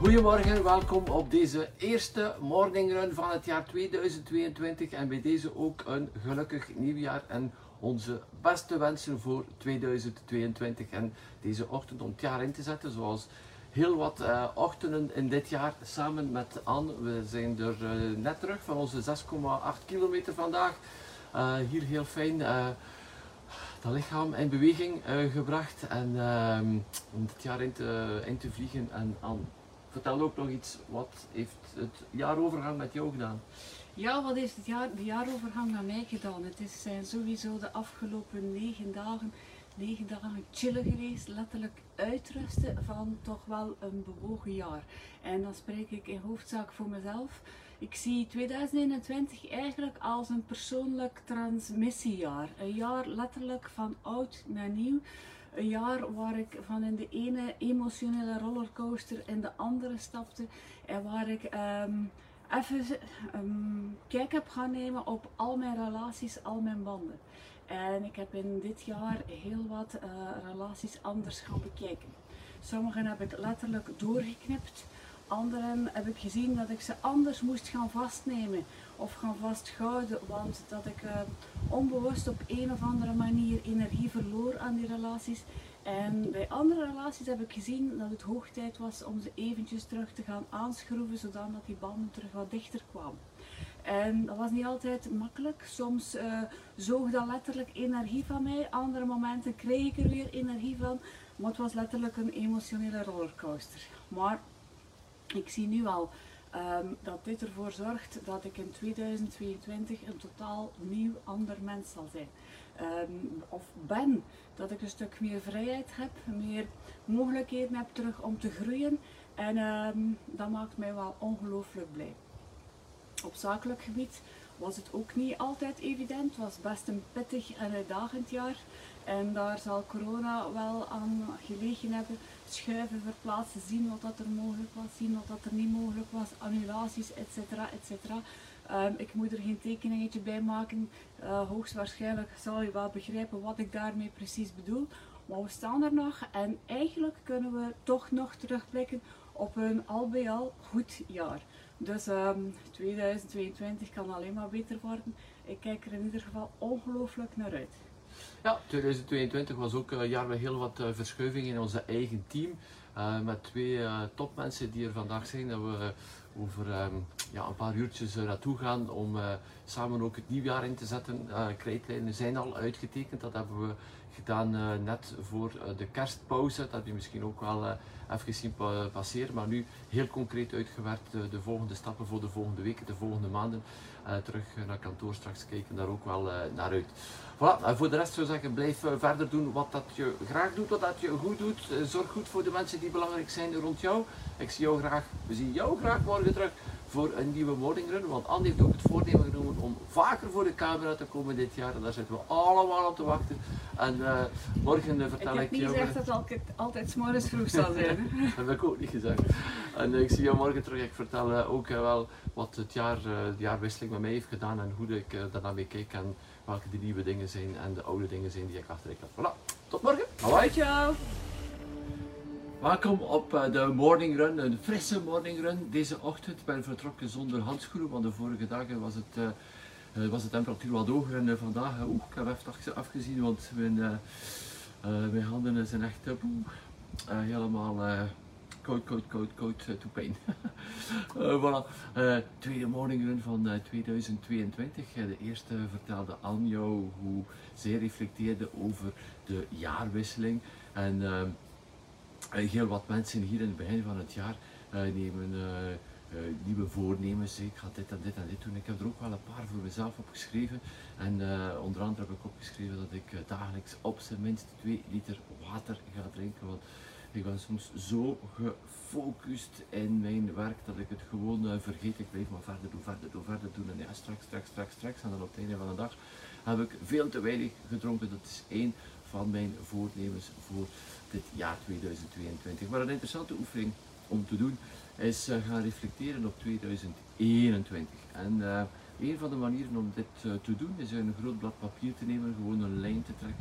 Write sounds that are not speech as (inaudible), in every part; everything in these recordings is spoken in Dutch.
Goedemorgen, welkom op deze eerste morning run van het jaar 2022 en bij deze ook een gelukkig nieuwjaar en onze beste wensen voor 2022 en deze ochtend om het jaar in te zetten zoals heel wat uh, ochtenden in dit jaar samen met Anne. We zijn er uh, net terug van onze 6,8 kilometer vandaag. Uh, hier heel fijn dat lichaam in beweging gebracht en ehm, om het jaar in te, in te vliegen en Anne vertel ook nog iets. Wat heeft het jaarovergang met jou gedaan? Ja, wat heeft het jaar, de jaarovergang met mij gedaan? Het is, zijn sowieso de afgelopen negen dagen, negen dagen chillen geweest. Letterlijk uitrusten van toch wel een bewogen jaar. En dan spreek ik in hoofdzaak voor mezelf. Ik zie 2021 eigenlijk als een persoonlijk transmissiejaar. Een jaar letterlijk van oud naar nieuw een jaar waar ik van in de ene emotionele rollercoaster in de andere stapte en waar ik um, even um, kijk heb gaan nemen op al mijn relaties, al mijn banden. En ik heb in dit jaar heel wat uh, relaties anders gaan bekijken. Sommige heb ik letterlijk doorgeknipt. Anderen heb ik gezien dat ik ze anders moest gaan vastnemen of gaan vasthouden, want dat ik uh, onbewust op een of andere manier energie verloor aan die relaties. En bij andere relaties heb ik gezien dat het hoog tijd was om ze eventjes terug te gaan aanschroeven, zodat die banden terug wat dichter kwamen. En dat was niet altijd makkelijk. Soms uh, zoog dat letterlijk energie van mij. Andere momenten kreeg ik er weer energie van. Maar het was letterlijk een emotionele rollercoaster. Maar ik zie nu al um, dat dit ervoor zorgt dat ik in 2022 een totaal nieuw ander mens zal zijn. Um, of ben, dat ik een stuk meer vrijheid heb, meer mogelijkheden heb terug om te groeien. En um, dat maakt mij wel ongelooflijk blij. Op zakelijk gebied was het ook niet altijd evident. Het was best een pittig en uitdagend jaar. En daar zal corona wel aan gelegen hebben. Schuiven, verplaatsen, zien wat dat er mogelijk was, zien wat dat er niet mogelijk was, annulaties, etc. etc. Um, ik moet er geen tekeningetje bij maken. Uh, hoogstwaarschijnlijk zal je wel begrijpen wat ik daarmee precies bedoel. Maar we staan er nog en eigenlijk kunnen we toch nog terugblikken op een al bij al goed jaar. Dus um, ehm, 2022 kan alleen maar beter worden. Ik kijk er in ieder geval ongelooflijk naar uit. Ja, 2022 was ook een jaar met heel wat uh, verschuivingen in onze eigen team. Uh, met twee topmensen die er vandaag zijn. Dat we over um, ja, een paar uurtjes naartoe gaan om samen ook het nieuwjaar in te zetten. krijtlijnen zijn al uitgetekend. Dat hebben we gedaan net voor de kerstpauze. Dat heb je misschien ook wel even zien passeren. Maar nu heel concreet uitgewerkt de volgende stappen voor de volgende weken, de volgende maanden. terug naar kantoor straks kijken daar ook wel naar uit. Voilà, en voor de rest zou ik zeggen, blijf eh, verder doen wat dat je graag doet, wat dat je goed doet. Eh, zorg goed voor de mensen die belangrijk zijn rond jou. Ik zie jou graag, we zien jou graag morgen terug voor een nieuwe morning run. Want Andy heeft ook het voornemen genomen om vaker voor de camera te komen dit jaar. En daar zitten we allemaal op te wachten. En uh, morgen uh, vertel ik, ik jou... Ik heb niet gezegd dat het altijd, s'morgens vroeg zal (laughs) zijn. dat heb ik ook niet gezegd. En uh, ik zie jou morgen terug. Ik vertel ook wel wat het jaar, de jaarwisseling met mij heeft gedaan en hoe ik daarna mee kijk. En, welke de nieuwe dingen zijn en de oude dingen zijn die ik achter ik had. Voilà, tot morgen. Hoi. Ciao. Welkom op eh, de morning run, een frisse morning run deze ochtend. Ik ben vertrokken zonder handschoenen, want de vorige dagen was het, uh, was de temperatuur wat hoger en vandaag, oeh, ik heb even afgezien, want mijn, mijn handen zijn echt helemaal koud, koud, koud, koud, uh, to pain. uh, (laughs) voilà. Uh, tweede morning run van 2022. de eerste vertelde aan jou hoe zij reflecteerde over de jaarwisseling. En heel wat mensen hier in het begin van het jaar nemen nieuwe voornemens. Ik ga dit en dit en dit doen. Ik heb er ook wel een paar voor mezelf opgeschreven. En onder andere heb ik opgeschreven dat ik dagelijks op zijn minst 2 liter water ga drinken. Want Ik ben soms zo gefocust in mijn werk dat ik het gewoon uh, vergeet. Ik blijf maar verder doen, verder doen, verder doen. En ja, straks, straks, straks, straks. En dan op het einde van de dag heb ik veel te weinig gedronken. Dat is één van mijn voornemens voor dit jaar 2022. Maar een interessante oefening om te doen is uh, gaan reflecteren op 2021. En uh, een van de manieren om dit te doen is een groot blad papier te nemen, gewoon een lijn te trekken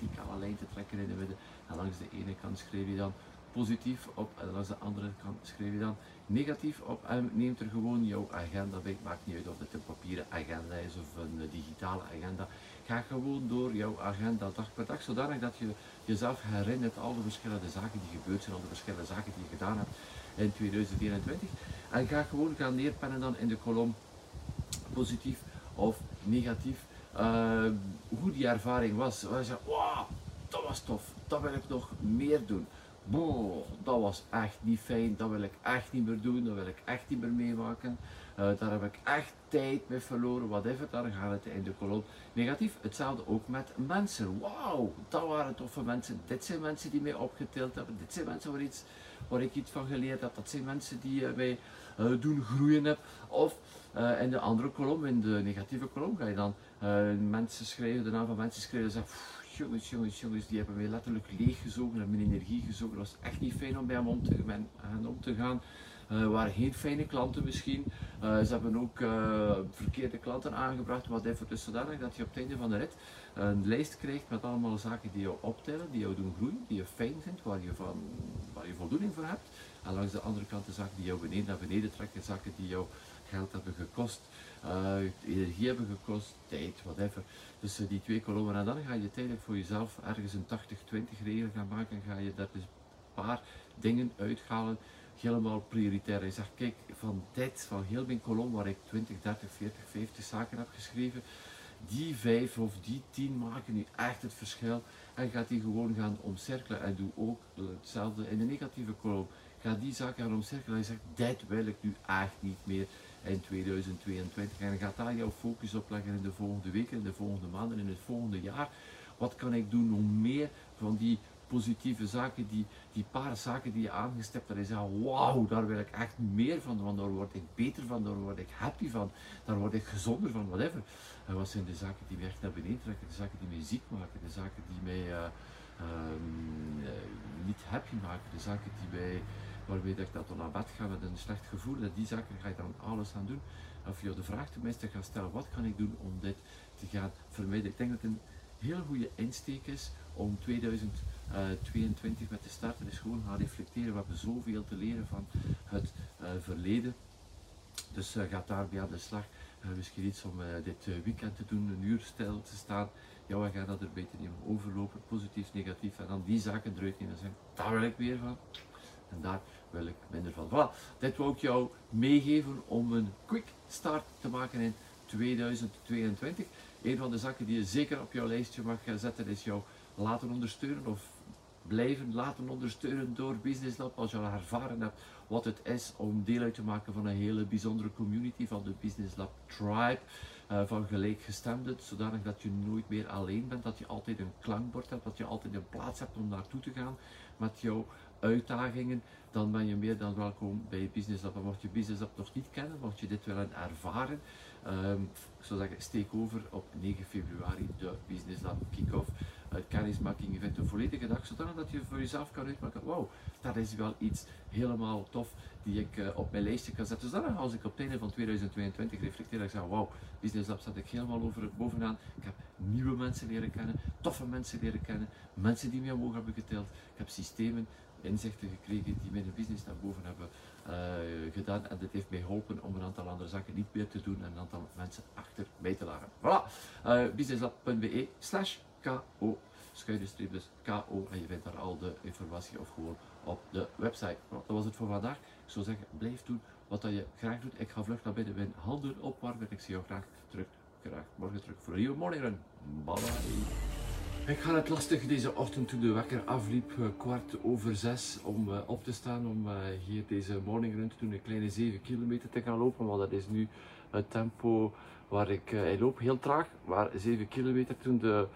een verticale lijn te trekken in de midden. En langs de ene kant schrijf je dan positief op en langs de andere kant schrijf je dan negatief op en neemt er gewoon jouw agenda bij. Maakt niet uit of het een papieren agenda is of een digitale agenda. Ga gewoon door jouw agenda dag per dag, zodanig dat je jezelf herinnert al de verschillende zaken die gebeurd zijn, al de verschillende zaken die je gedaan hebt in 2021. En ga gewoon gaan neerpennen dan in de kolom positief of negatief. Uh, hoe die ervaring was. Je zegt, wow, dat was tof, dat wil ik nog meer doen. Boah, dat was echt niet fijn, dat wil ik echt niet meer doen, dat wil ik echt niet meer meemaken. Uh, daar heb ik echt tijd mee verloren, whatever. Dan gaat het in de kolom negatief. Hetzelfde ook met mensen. Wauw, dat waren toffe mensen. Dit zijn mensen die mij opgetild hebben. Dit zijn mensen waar, iets, waar ik iets van geleerd heb. Dat zijn mensen die uh, mij uh, doen groeien heb. Of in de andere kolom, in de negatieve kolom, ga je dan mensen schrijven, de naam van mensen schrijven en zeggen jongens, jongens, jongens, die hebben mij letterlijk leeggezogen en mijn energie gezogen. Dat was echt niet fijn om bij hem om te, om te gaan. Uh, waren geen fijne klanten misschien. Uh, ze hebben ook uh, verkeerde klanten aangebracht, wat even dus zodanig dat je op het einde van de rit een lijst krijgt met allemaal zaken die jou optellen, die jou doen groeien, die je fijn vindt, waar je, van, waar je voldoening voor hebt. En langs de andere kant de zaken die jou beneden naar beneden trekken, zaken die jou geld hebben gekost, energie hebben gekost, tijd, whatever. Dus die twee kolommen. En dan ga je tijdelijk voor jezelf ergens een 80-20 regel gaan maken. En ga je daar dus een paar dingen uithalen helemaal prioritair. Hij zegt, kijk, van dit, van heel mijn kolom waar ik 20, 30, 40, 50 zaken heb geschreven, die vijf of die tien maken nu echt het verschil. En gaat die gewoon gaan omcirkelen. En doe ook hetzelfde in de negatieve kolom. Ga die zaken gaan omcirkelen. En je zegt, dit wil ik nu echt niet meer in 2022. En gaat daar jouw focus op leggen in de volgende weken, in de volgende maanden, in het volgende jaar. Wat kan ik doen om meer van die positieve zaken, die, die paar zaken die je aangestipt hebt, en je wauw, daar wil ik echt meer van, want daar word ik beter van, daar word ik happy van, daar word ik gezonder van, whatever. En wat zijn de zaken die mij echt naar beneden trekken, de zaken die mij ziek maken, de zaken die mij uh, uh, niet happy maken, de zaken die mij, dat ik dat dan naar bed ga met een slecht gevoel, en die zaken ga je dan alles aan doen. Of je de vraag tenminste gaat stellen, wat kan ik doen om dit te gaan vermijden? Ik denk dat het een heel goede insteek is om 2022 met te starten. is gewoon gaan reflecteren. We hebben zoveel te leren van het uh, verleden. Dus uh, gaat daarbij aan de slag. Misschien iets om dit weekend te doen, een uur stil te staan. Ja, we gaan dat er beter nemen. Overlopen, positief, negatief. En dan die zaken eruit nemen en zeggen, daar wil ik meer van. En daar wil ik minder van. Voilà, dit wil ik jou meegeven om een quick start te maken in 2022. Een van de zaken die je zeker op jouw lijstje mag zetten is jou laten ondersteunen of blijven laten ondersteunen door Business Lab als je al ervaren hebt wat het is om deel uit te maken van een hele bijzondere community van de Business Lab Tribe uh, van gelijkgestemden, zodanig dat je nooit meer alleen bent, dat je altijd een klankbord hebt, dat je altijd een plaats hebt om naartoe te gaan met jouw uitdagingen, dan ben je meer dan welkom bij Business Lab. En mocht je Business Lab nog niet kennen, mocht je dit willen ervaren, um, ik zou steek over op 9 februari de Business Lab Kick-Off. Het kennismaking event een volledige dag, zodat dat je voor jezelf kan uitmaken, wow, dat is wel iets helemaal tof die ik uh, op mijn lijstje kan zetten. Zodat als ik op het einde van 2022 reflecteer, ik zeg, wow, Business Lab zat ik helemaal over, bovenaan. Ik heb nieuwe mensen leren kennen, toffe mensen leren kennen, mensen die mij omhoog hebben geteld. Ik heb systemen, inzichten gekregen die mijn business naar boven hebben uh, gedaan. En dit heeft mij geholpen om een aantal andere zaken niet meer te doen en een aantal mensen achter mij te laten. Voilà, uh, businesslab.be slash ko, schuine dus ko en je vindt daar al de informatie of gewoon op de website. dat was het voor vandaag. Ik zou zeggen, blijf doen wat dat je graag doet. Ik ga vlug naar binnen, mijn handen opwarmen. Ik zie jou graag terug, graag morgen terug voor een nieuwe morning run. Bye bye. Ik ga het lastig deze ochtend toen de wekker afliep, eh, kwart over zes, om uh, op te staan om uh, hier deze morning run te doen, een kleine 7 kilometer te gaan lopen, want dat is nu het tempo waar ik, loop heel traag, maar 7 kilometer toen de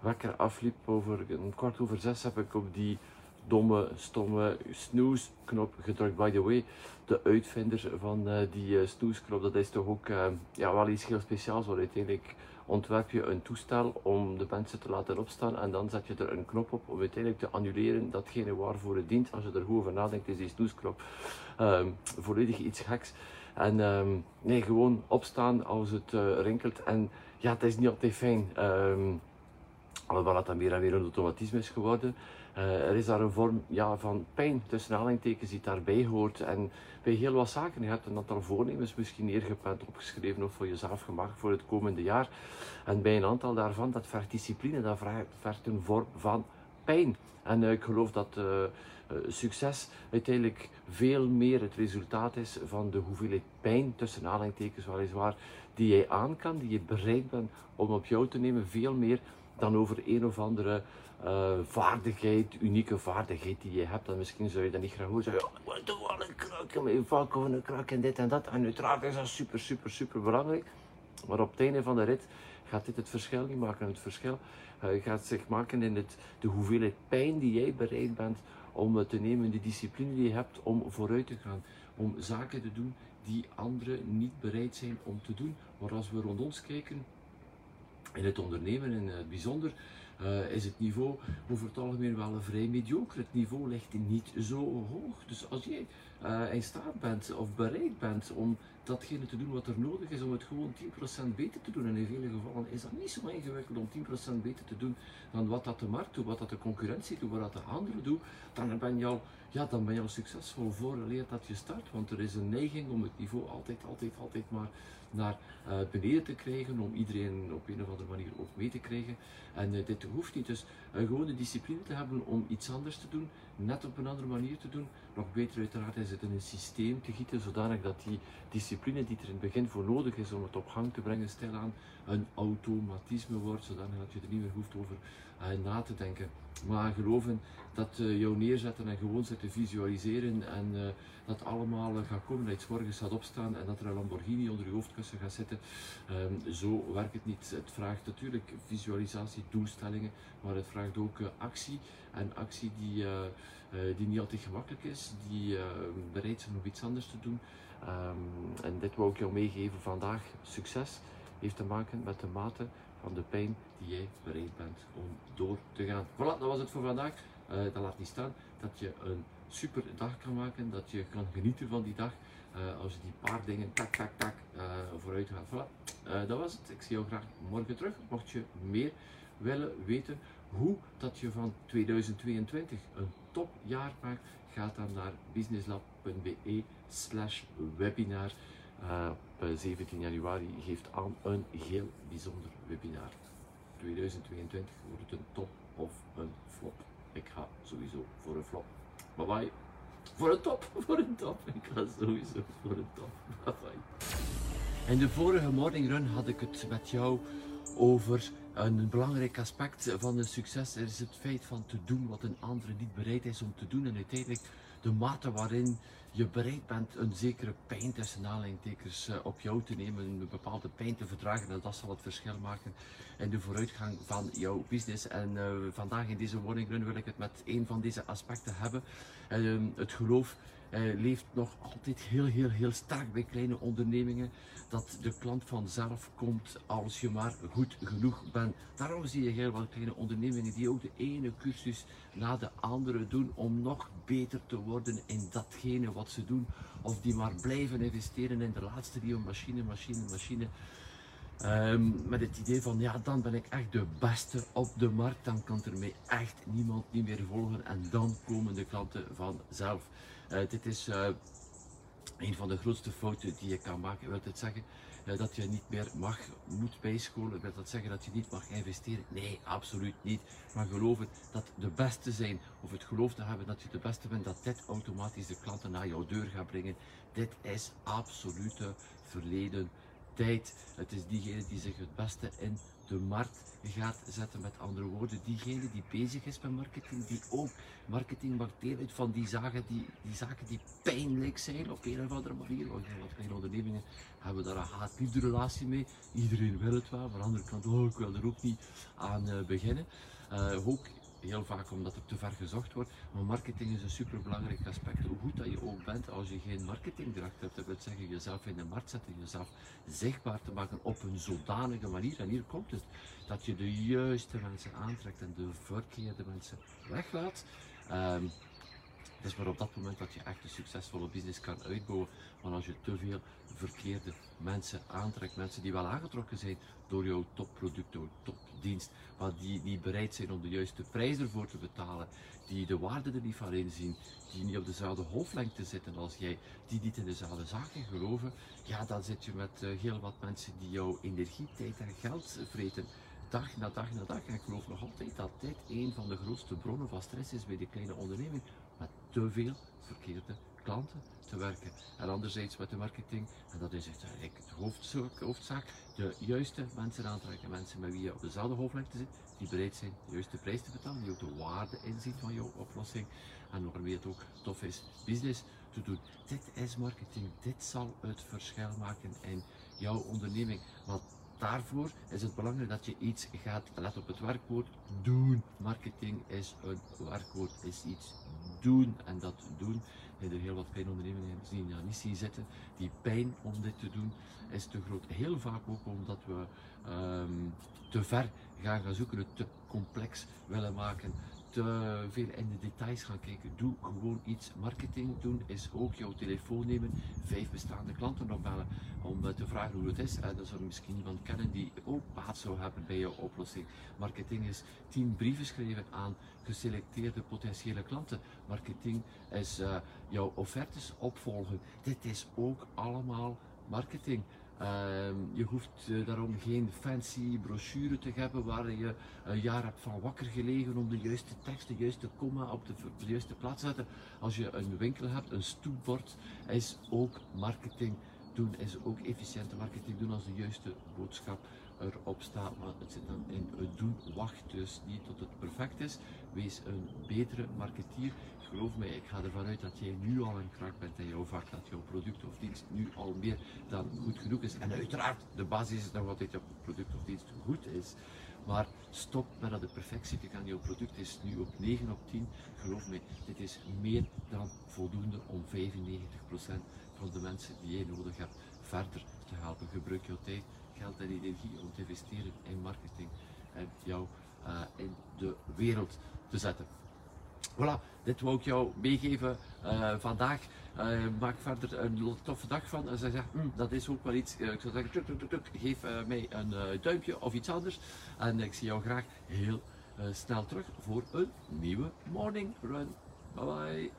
wekker afliep over kwart over zes heb ik op die domme, stomme snoesknop gedrukt. By the way, de uitvinder van die uh, snoesknop, dat is toch ook ja, wel iets heel speciaals. Want uiteindelijk ontwerp je een toestel om de mensen te laten opstaan en dan zet je er een knop op om uiteindelijk te annuleren datgene waarvoor het dient. Als je er goed over nadenkt, is die snoesknop um, volledig iets geks. En um, nee, gewoon opstaan als het rinkelt. En ja, het is niet altijd fijn. Um, alhoewel het dan weer en weer een automatisme is geworden. Uh, er is daar een vorm ja, van pijn tussen aanhalingstekens die daarbij hoort. En bij heel wat zaken, je hebt een aantal voornemens misschien neergepland, opgeschreven of voor jezelf gemaakt voor het komende jaar. En bij een aantal daarvan, dat vergt discipline, dat vergt een vorm van pijn. En uh, ik geloof dat uh, succes uiteindelijk veel meer het resultaat is van de hoeveelheid pijn, tussen aanhalingstekens weliswaar, die jij aan kan, die je bereid bent om op jou te nemen, veel meer dan over een of andere uh, vaardigheid, unieke vaardigheid die je hebt. Dan misschien zou je dat niet graag horen zeggen, oh, ik toch wel een krak in mijn vak of een en dit en dat. En uiteraard is dat super, super, super belangrijk. Maar op het einde van de rit gaat dit het verschil niet maken. Het verschil uh, gaat zich maken in het, de hoeveelheid pijn die jij bereid bent om te nemen, de discipline die je hebt om vooruit te gaan. Om zaken te doen die anderen niet bereid zijn om te doen. Maar als we rond ons kijken, in het ondernemen in het bijzonder, uh, is het niveau over het algemeen wel vrij mediocre. Het niveau ligt niet zo hoog. Dus als jij uh, in staat bent of bereid bent om datgene te doen wat er nodig is om het gewoon 10% beter te doen. En in vele gevallen is dat niet zo ingewikkeld om 10% beter te doen dan wat dat de markt doet, wat dat de concurrentie doet, wat dat de anderen doen. Dan ben je al, ja, dan ben je al succesvol vooraleer dat je start. Want er is een neiging om het niveau altijd, altijd, altijd maar naar uh, beneden te krijgen, om iedereen op een of andere manier ook mee te krijgen. En uh, dit hoeft niet. Dus gewoon de discipline te hebben om iets anders te doen, net op een andere manier te doen. Nog beter uiteraard is het in een systeem te gieten, zodanig dat die discipline die er in het begin voor nodig is om het op gang te brengen, stilaan een automatisme wordt, zodanig dat je er niet meer hoeft over na te denken. Maar geloven dat uh, jou neerzetten en gewoon zitten visualiseren en uh, dat allemaal uh, gaat komen, dat je morgens gaat opstaan en dat er een Lamborghini onder je hoofdkussen gaat zitten. Um, zo werkt het niet. Het vraagt natuurlijk visualisatie, doelstellingen, maar het vraagt ook actie. En actie die, die niet altijd gemakkelijk is, die bereid zijn om iets anders te doen. Um, en dit wou ik jou meegeven vandaag. Succes heeft te maken met de mate van de pijn die jij bereid bent om door te gaan. Voilà, dat was het voor vandaag. Uh, dat laat niet staan dat je een super dag kan maken, dat je kan genieten van die dag. Uh, als je die paar dingen tak, tak, tak uh, vooruit gaat. Voilà, dat was het. Ik zie jou graag morgen terug. Mocht je meer willen weten hoe dat je van 2022 een topjaar maakt, ga dan naar businesslab.be slash webinar. Op 17 januari geeft aan een heel bijzonder webinar. 2022 wordt het een top of een flop. Ik ga sowieso voor een flop. Bye bye. Voor een top, (laughs) voor een top. Ik ga sowieso voor een top. Bye bye. In de vorige morning run had ik het met jou over een belangrijk aspect van een succes. Er is het feit van te doen wat een andere niet bereid is om te doen. En uiteindelijk de mate waarin je bereid bent een zekere pijn tussen aanleidingstekens uh, op jou te nemen, een bepaalde pijn te verdragen en dat zal het verschil maken in de vooruitgang van jouw business. En uh, vandaag in deze morning run wil ik het met een van deze aspecten hebben. Uh, het geloof uh, leeft nog altijd heel, heel, heel sterk bij kleine ondernemingen. Dat de klant vanzelf komt als je maar goed genoeg bent. Daarom zie je heel wat kleine ondernemingen die ook de ene cursus na de andere doen om nog beter te worden in datgene wat ze doen. Of die maar blijven investeren in de laatste nieuwe machine, machine. Um, met het idee van ja, dan ben ik echt de beste op de markt. Dan kan er mij echt niemand niet meer volgen en dan komen de klanten vanzelf. Uh, dit is uh, een van de grootste fouten die je kan maken. Wil het zeggen uh, dat je niet meer mag, moet bijscholen? Wil dat zeggen dat je niet mag investeren? Nee, absoluut niet. Maar geloven dat de beste zijn, of het geloof te hebben dat je de beste bent, dat dit automatisch de klanten naar jouw deur gaat brengen. Dit is absolute verleden tijd. Het is diegene die zich het beste in de markt gaat zetten. Met andere woorden, diegene die bezig is met marketing, die ook marketing deel uit van die zaken die, die zaken die pijnlijk zijn op een of andere manier. Want kleine ondernemingen hebben daar een haat-liefde relatie mee. Iedereen wil het wel, maar aan de andere kant, oh, ik er ook niet aan uh, beginnen. Uh, ook heel vaak omdat er te ver gezocht wordt. Maar marketing is een superbelangrijk aspect. Hoe goed dat je ook bent als je geen marketingdracht hebt, dat wil zeggen jezelf in de markt zetten, jezelf zichtbaar te maken op een zodanige manier. En hier komt het, dat je de juiste mensen aantrekt en de verkeerde mensen weglaat. Ehm, het is maar op dat moment dat je echt een succesvolle business kan uitbouwen. Want als je te veel verkeerde mensen aantrekt, mensen die wel aangetrokken zijn door jouw topproduct, jouw topdienst, maar die niet bereid zijn om de juiste prijs ervoor te betalen, die de waarde er niet van inzien, die niet op dezelfde hoofdlengte zitten als jij, die niet in dezelfde zaken geloven, ja, dan zit je met uh, heel wat mensen die jouw energie, tijd en geld vreten dag na dag na dag. En ik geloof nog altijd dat dit een van de grootste bronnen van stress is bij de kleine onderneming. Met te veel verkeerde te werken. En anderzijds met de marketing, en dat is eigenlijk het hoofdzaak, hoofdzaak, de juiste mensen aantrekken. Mensen met wie je op dezelfde hoofdlengte zit, die bereid zijn de juiste prijs te betalen, die ook de waarde inzien van jouw oplossing. En waarmee het ook tof is business te doen. Dit is marketing, dit zal het verschil maken in jouw onderneming. Want daarvoor is het belangrijk dat je iets gaat, let op het werkwoord, doen. Marketing is een werkwoord, is iets doen. En dat doen, er heel wat ondernemingen zien ja, niet zien zitten. Die pijn om dit te doen is te groot. Heel vaak ook omdat we um, te ver gaan gaan zoeken, het te complex willen maken te veel in de details gaan kijken. Doe gewoon iets. Marketing doen is ook jouw telefoon nemen, vijf bestaande klanten opbellen om te vragen hoe het is. En dan zou misschien iemand kennen die ook baat zou hebben bij jouw oplossing. Marketing is tien brieven schrijven aan geselecteerde potentiële klanten. Marketing is jouw offertes opvolgen. Dit is ook allemaal marketing. Ehm, je hoeft uh, daarom geen fancy brochure te hebben waar je een jaar hebt van wakker gelegen om de juiste tekst, de juiste komma op de, de, juiste plaats te zetten. Als je een winkel hebt, een stoepbord, is ook marketing doen, is ook efficiënte marketing doen als de juiste boodschap erop staat. Maar het zit dan in het doen. Wacht dus niet tot het perfect is. Wees een betere marketeer geloof mij, ik ga ervan uit dat jij nu al een krak bent in jouw vak, dat jouw product of dienst nu al meer dan goed genoeg is. En uiteraard, de basis is nog altijd dat het product of dienst goed is. Maar stop met dat de perfectie te gaan. Jouw product is nu op 9 op 10. Geloof mij, dit is meer dan voldoende om 95% van de mensen die jij nodig hebt verder te helpen. Gebruik jouw tijd, geld en energie om te investeren in marketing en jou uh, in de wereld te zetten. Voilà, dit wou ik jou meegeven uh, vandaag. Uh, maak verder een toffe dag van. Als je zegt, mm, dat is ook wel iets, ik zou zeggen, tuk, tuk, geef mij een duimpje of iets anders. En ik zie jou graag heel snel terug voor een nieuwe morning run. Bye bye.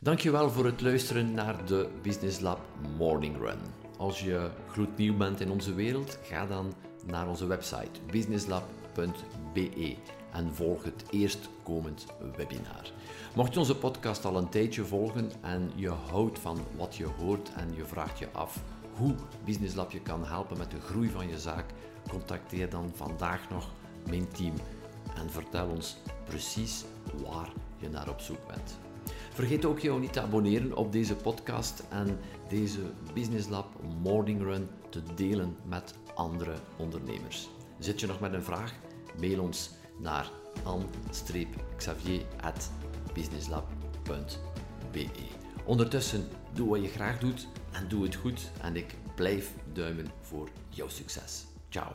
Dankjewel voor het luisteren naar de Business Lab Morning Run. Als je gloednieuw bent in onze wereld, ga dan naar onze website businesslab.be en volg het eerstkomend webinar. Mocht je onze podcast al een tijdje volgen en je houdt van wat je hoort en je vraagt je af hoe Business Lab je kan helpen met de groei van je zaak, contacteer dan vandaag nog mijn team en vertel ons precies waar je naar op zoek bent. Vergeet ook jou niet te abonneren op deze podcast en deze Business Lab Morning Run te delen met andere ondernemers. Zit je nog met een vraag? Mail ons naar an-xavier.businesslab.be. Ondertussen, doe wat je graag doet en doe het goed en ik blijf duimen voor jouw succes. Ciao.